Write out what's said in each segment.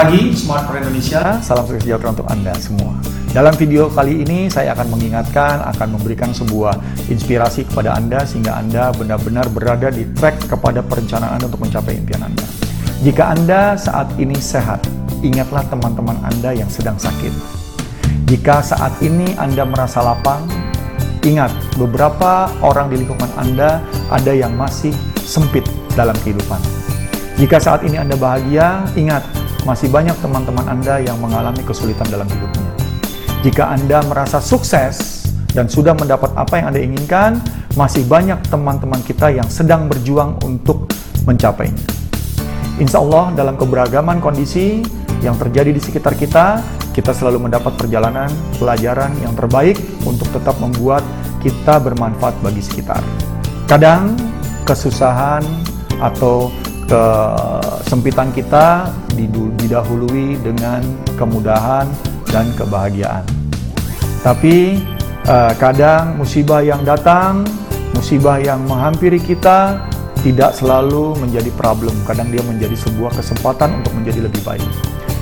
pagi, Smart for Indonesia. Salam sejahtera untuk Anda semua. Dalam video kali ini saya akan mengingatkan, akan memberikan sebuah inspirasi kepada Anda sehingga Anda benar-benar berada di track kepada perencanaan untuk mencapai impian Anda. Jika Anda saat ini sehat, ingatlah teman-teman Anda yang sedang sakit. Jika saat ini Anda merasa lapang, ingat beberapa orang di lingkungan Anda ada yang masih sempit dalam kehidupan. Jika saat ini Anda bahagia, ingat masih banyak teman-teman Anda yang mengalami kesulitan dalam hidupnya. Jika Anda merasa sukses dan sudah mendapat apa yang Anda inginkan, masih banyak teman-teman kita yang sedang berjuang untuk mencapainya. Insya Allah dalam keberagaman kondisi yang terjadi di sekitar kita, kita selalu mendapat perjalanan pelajaran yang terbaik untuk tetap membuat kita bermanfaat bagi sekitar. Kadang kesusahan atau kesempitan kita didahului dengan kemudahan dan kebahagiaan. Tapi uh, kadang musibah yang datang, musibah yang menghampiri kita tidak selalu menjadi problem. Kadang dia menjadi sebuah kesempatan untuk menjadi lebih baik.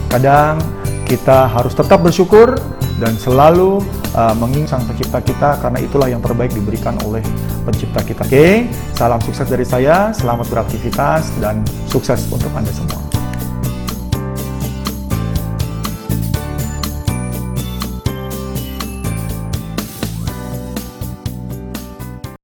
Kadang kita harus tetap bersyukur dan selalu uh, mengingat sang pencipta kita karena itulah yang terbaik diberikan oleh pencipta kita. Oke, salam sukses dari saya, selamat beraktivitas dan sukses untuk Anda semua.